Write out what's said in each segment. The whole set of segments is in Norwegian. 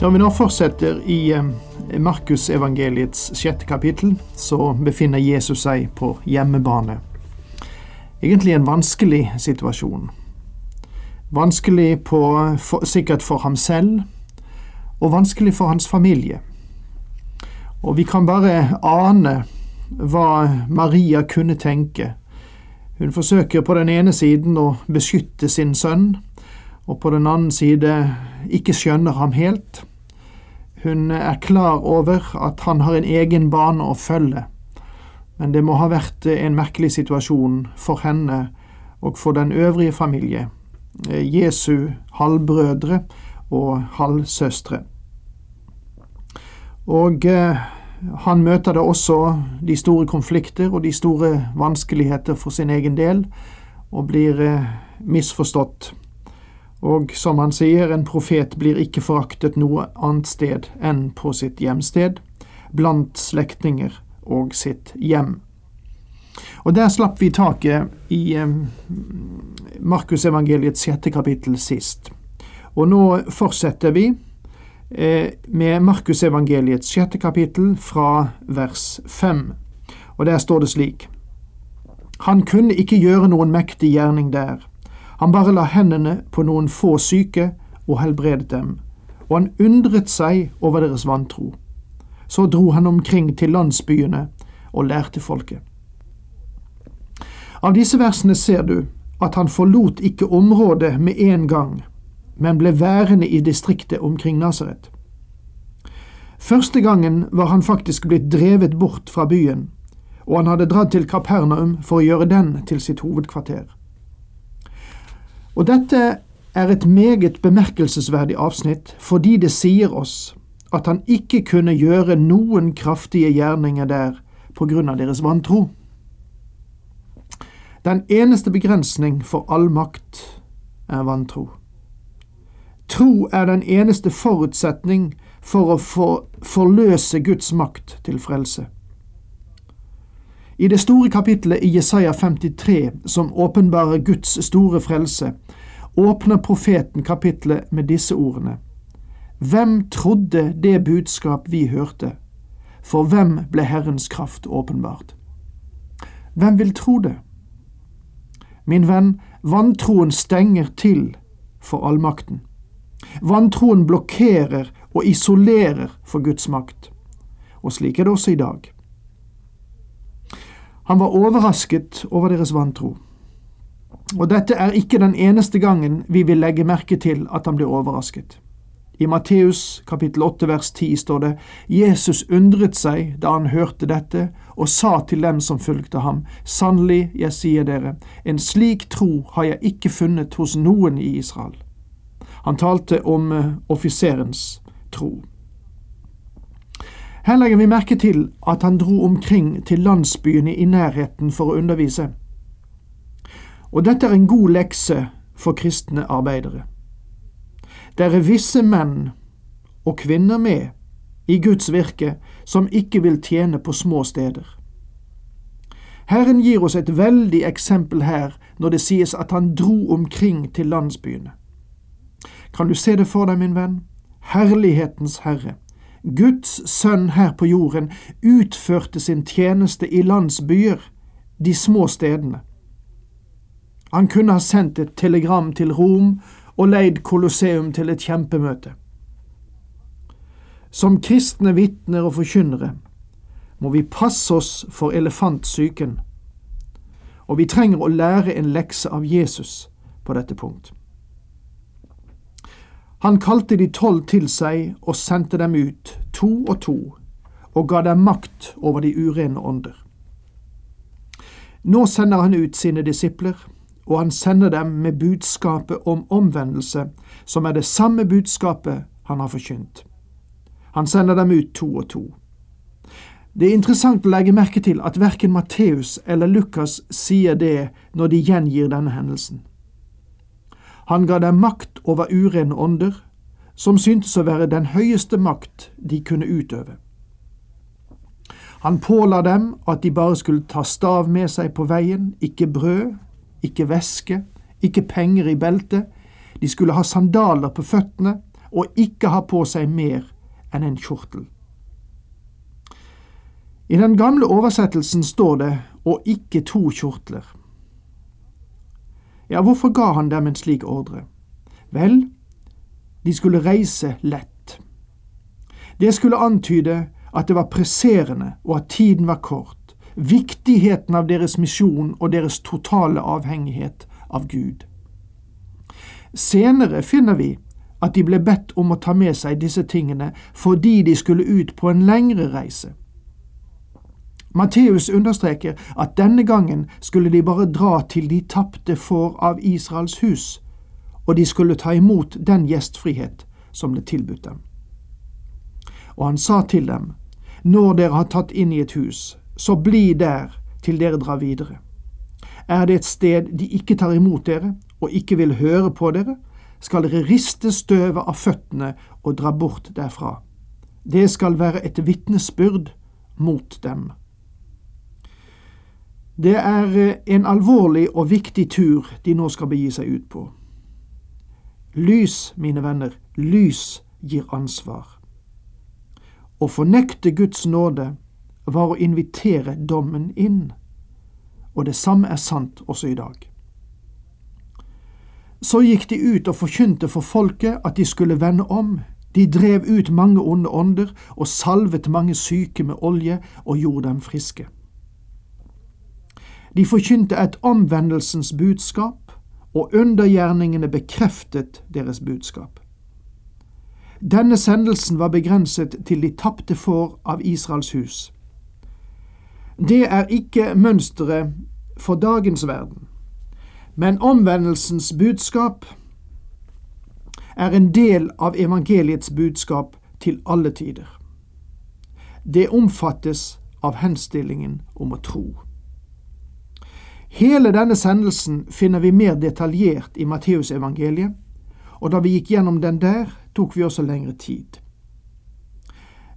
Når vi nå fortsetter i Markusevangeliets sjette kapittel, så befinner Jesus seg på hjemmebane. Egentlig en vanskelig situasjon. Vanskelig på, for, sikkert for ham selv, og vanskelig for hans familie. Og vi kan bare ane hva Maria kunne tenke. Hun forsøker på den ene siden å beskytte sin sønn, og på den annen side ikke skjønner ham helt. Hun er klar over at han har en egen bane å følge, men det må ha vært en merkelig situasjon for henne og for den øvrige familie, Jesu halvbrødre og halvsøstre. Og han møter da også de store konflikter og de store vanskeligheter for sin egen del, og blir misforstått og som han sier, en profet blir ikke foraktet noe annet sted enn på sitt hjemsted, blant slektninger og sitt hjem. Og der slapp vi taket i Markusevangeliets sjette kapittel sist. Og nå fortsetter vi med Markusevangeliets sjette kapittel fra vers fem. Og der står det slik. Han kunne ikke gjøre noen mektig gjerning der han bare la hendene på noen få syke og helbredet dem, og han undret seg over deres vantro. Så dro han omkring til landsbyene og lærte folket. Av disse versene ser du at han forlot ikke området med en gang, men ble værende i distriktet omkring Nasaret. Første gangen var han faktisk blitt drevet bort fra byen, og han hadde dratt til Kapernaum for å gjøre den til sitt hovedkvarter. Og dette er et meget bemerkelsesverdig avsnitt fordi det sier oss at han ikke kunne gjøre noen kraftige gjerninger der på grunn av deres vantro. Den eneste begrensning for all makt er vantro. Tro er den eneste forutsetning for å for, forløse Guds makt til frelse. I det store kapittelet i Jesaja 53, som åpenbarer Guds store frelse, åpner profeten kapittelet med disse ordene. Hvem trodde det budskap vi hørte? For hvem ble Herrens kraft åpenbart? Hvem vil tro det? Min venn, vantroen stenger til for allmakten. Vantroen blokkerer og isolerer for Guds makt. Og slik er det også i dag. Han var overrasket over deres vantro. Og dette er ikke den eneste gangen vi vil legge merke til at han blir overrasket. I Matteus kapittel 8 vers 10 står det Jesus undret seg da han hørte dette, og sa til dem som fulgte ham, sannelig, jeg sier dere, en slik tro har jeg ikke funnet hos noen i Israel. Han talte om uh, offiserens tro. Her legger vi merke til at han dro omkring til landsbyene i nærheten for å undervise. Og dette er en god lekse for kristne arbeidere. Det er visse menn og kvinner med i Guds virke som ikke vil tjene på små steder. Herren gir oss et veldig eksempel her når det sies at han dro omkring til landsbyene. Kan du se det for deg, min venn? Herlighetens Herre. Guds sønn her på jorden utførte sin tjeneste i landsbyer, de små stedene. Han kunne ha sendt et telegram til Rom og leid Colosseum til et kjempemøte. Som kristne vitner og forkynnere må vi passe oss for elefantsyken, og vi trenger å lære en lekse av Jesus på dette punkt. Han kalte de tolv til seg og sendte dem ut, to og to, og ga dem makt over de urene ånder. Nå sender han ut sine disipler, og han sender dem med budskapet om omvendelse, som er det samme budskapet han har forkynt. Han sender dem ut to og to. Det er interessant å legge merke til at verken Matteus eller Lukas sier det når de gjengir denne hendelsen. Han ga dem makt over urene ånder, som syntes å være den høyeste makt de kunne utøve. Han påla dem at de bare skulle ta stav med seg på veien, ikke brød, ikke væske, ikke penger i beltet, de skulle ha sandaler på føttene og ikke ha på seg mer enn en kjortel. I den gamle oversettelsen står det og ikke to kjortler. Ja, hvorfor ga han dem en slik ordre? Vel, de skulle reise lett. Det skulle antyde at det var presserende og at tiden var kort, viktigheten av deres misjon og deres totale avhengighet av Gud. Senere finner vi at de ble bedt om å ta med seg disse tingene fordi de skulle ut på en lengre reise. Matteus understreker at denne gangen skulle de bare dra til de tapte får av Israels hus, og de skulle ta imot den gjestfrihet som ble tilbudt dem. Og han sa til dem, Når dere har tatt inn i et hus, så bli der til dere drar videre. Er det et sted de ikke tar imot dere og ikke vil høre på dere, skal dere riste støvet av føttene og dra bort derfra. Det skal være et vitnesbyrd mot dem. Det er eh, en alvorlig og viktig tur de nå skal begi seg ut på. Lys, mine venner, lys gir ansvar. Å fornekte Guds nåde var å invitere dommen inn, og det samme er sant også i dag. Så gikk de ut og forkynte for folket at de skulle vende om. De drev ut mange onde ånder og salvet mange syke med olje og gjorde dem friske. De forkynte et omvendelsens budskap, og undergjerningene bekreftet deres budskap. Denne sendelsen var begrenset til de tapte får av Israels hus. Det er ikke mønsteret for dagens verden. Men omvendelsens budskap er en del av evangeliets budskap til alle tider. Det omfattes av henstillingen om å tro. Hele denne sendelsen finner vi mer detaljert i Matteusevangeliet, og da vi gikk gjennom den der, tok vi også lengre tid.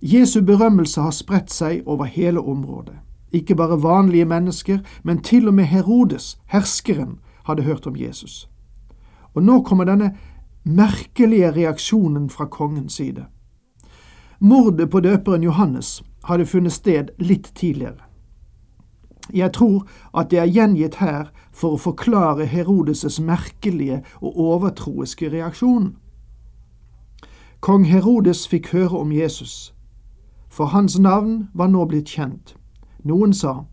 Jesu berømmelse har spredt seg over hele området. Ikke bare vanlige mennesker, men til og med Herodes, herskeren, hadde hørt om Jesus. Og nå kommer denne merkelige reaksjonen fra kongens side. Mordet på døperen Johannes hadde funnet sted litt tidligere. Jeg tror at det er gjengitt her for å forklare Herodes' merkelige og overtroiske reaksjon. Kong Herodes fikk høre om Jesus, for hans navn var nå blitt kjent. Noen sa,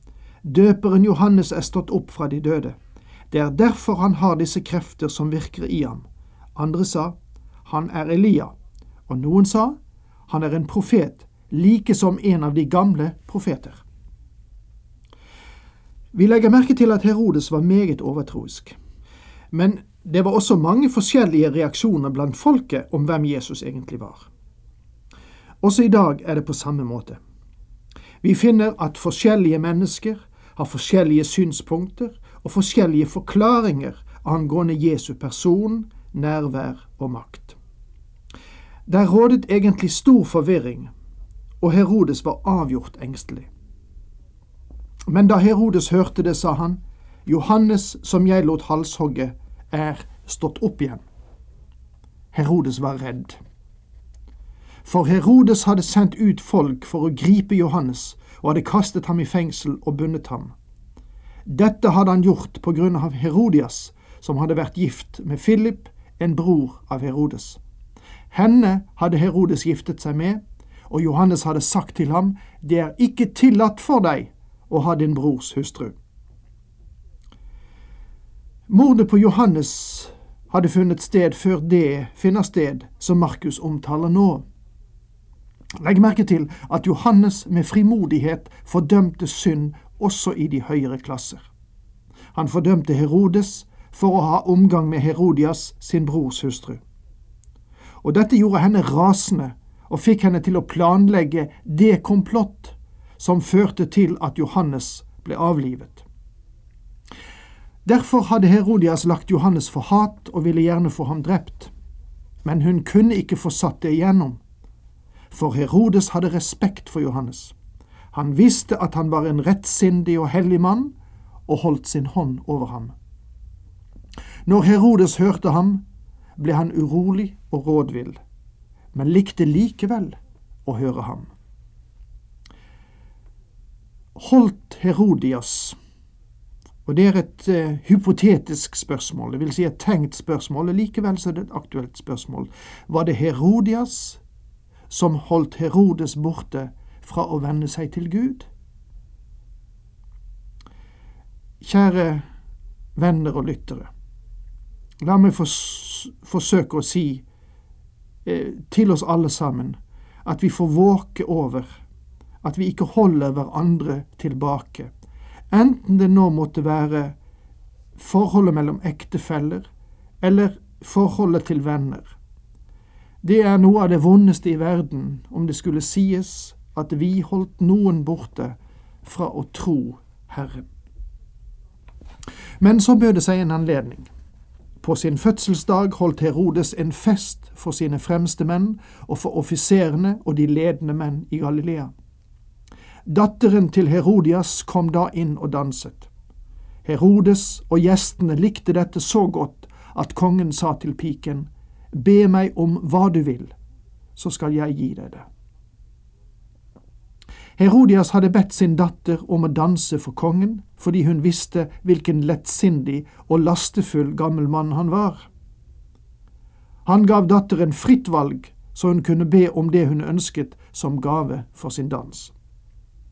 Døperen Johannes er stått opp fra de døde. Det er derfor han har disse krefter som virker i ham. Andre sa han er Elia, og noen sa han er en profet, like som en av de gamle profeter. Vi legger merke til at Herodes var meget overtroisk. Men det var også mange forskjellige reaksjoner blant folket om hvem Jesus egentlig var. Også i dag er det på samme måte. Vi finner at forskjellige mennesker har forskjellige synspunkter og forskjellige forklaringer angående Jesu person, nærvær og makt. Der rådet egentlig stor forvirring, og Herodes var avgjort engstelig. Men da Herodes hørte det, sa han, Johannes som jeg lot halshogge, er stått opp igjen. Herodes var redd. For Herodes hadde sendt ut folk for å gripe Johannes og hadde kastet ham i fengsel og bundet ham. Dette hadde han gjort på grunn av Herodias, som hadde vært gift med Philip, en bror av Herodes. Henne hadde Herodes giftet seg med, og Johannes hadde sagt til ham, Det er ikke tillatt for deg å ha din brors hustru. Mordet på Johannes hadde funnet sted før det finner sted som Markus omtaler nå. Legg merke til at Johannes med frimodighet fordømte synd også i de høyere klasser. Han fordømte Herodes for å ha omgang med Herodias, sin brors hustru. og dette gjorde henne rasende og fikk henne til å planlegge det komplott som førte til at Johannes ble avlivet. Derfor hadde Herodias lagt Johannes for hat og ville gjerne få ham drept. Men hun kunne ikke få satt det igjennom, for Herodes hadde respekt for Johannes. Han visste at han var en rettsindig og hellig mann, og holdt sin hånd over ham. Når Herodes hørte ham, ble han urolig og rådvill, men likte likevel å høre ham. Holdt Herodias og det er et uh, hypotetisk spørsmål, det vil si et tenkt spørsmål, likevel så er det et aktuelt spørsmål. Var det Herodias som holdt Herodes borte fra å venne seg til Gud? Kjære venner og lyttere, la meg fors forsøke å si eh, til oss alle sammen at vi får våke over at vi ikke holder hverandre tilbake, enten det nå måtte være forholdet mellom ektefeller eller forholdet til venner. Det er noe av det vondeste i verden om det skulle sies at vi holdt noen borte fra å tro Herren. Men så bød det seg en anledning. På sin fødselsdag holdt Herodes en fest for sine fremste menn og for offiserene og de ledende menn i Galilea. Datteren til Herodias kom da inn og danset. Herodes og gjestene likte dette så godt at kongen sa til piken, Be meg om hva du vil, så skal jeg gi deg det. Herodias hadde bedt sin datter om å danse for kongen, fordi hun visste hvilken lettsindig og lastefull gammel mann han var. Han gav datteren fritt valg, så hun kunne be om det hun ønsket som gave for sin dans.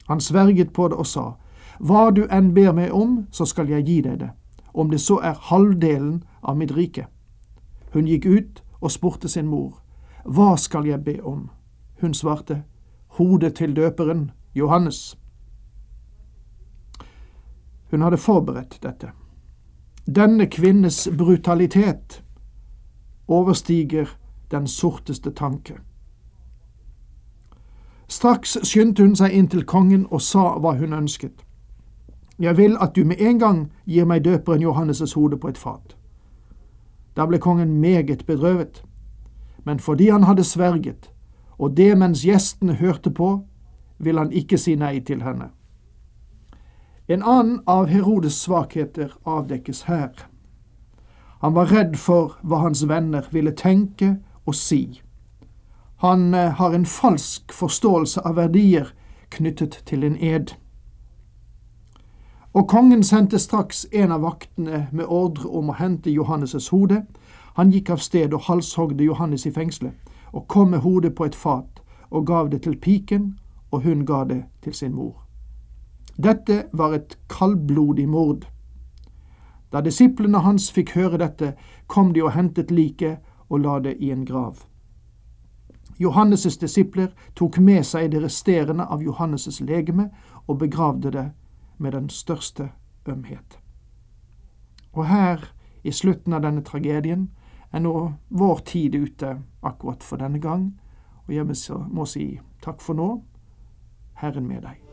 Han sverget på det og sa, Hva du enn ber meg om, så skal jeg gi deg det, om det så er halvdelen av mitt rike. Hun gikk ut og spurte sin mor, Hva skal jeg be om? Hun svarte, Hodet til døperen, Johannes. Hun hadde forberedt dette. Denne kvinnes brutalitet overstiger den sorteste tanke. Straks skyndte hun seg inn til kongen og sa hva hun ønsket. Jeg vil at du med en gang gir meg døperen Johannes' hode på et fat. Da ble kongen meget bedrøvet, men fordi han hadde sverget, og det mens gjestene hørte på, ville han ikke si nei til henne. En annen av Herodes svakheter avdekkes her. Han var redd for hva hans venner ville tenke og si. Han eh, har en falsk forståelse av verdier knyttet til en ed. Og kongen sendte straks en av vaktene med ordre om å hente Johannes' hode. Han gikk av sted og halshogde Johannes i fengselet, og kom med hodet på et fat og gav det til piken, og hun ga det til sin mor. Dette var et kaldblodig mord. Da disiplene hans fikk høre dette, kom de og hentet liket og la det i en grav. Johannes' disipler tok med seg det resterende av Johannes' legeme og begravde det med den største ømhet. Og her, i slutten av denne tragedien, er nå vår tid ute akkurat for denne gang, og jeg må si takk for nå, Herren med deg.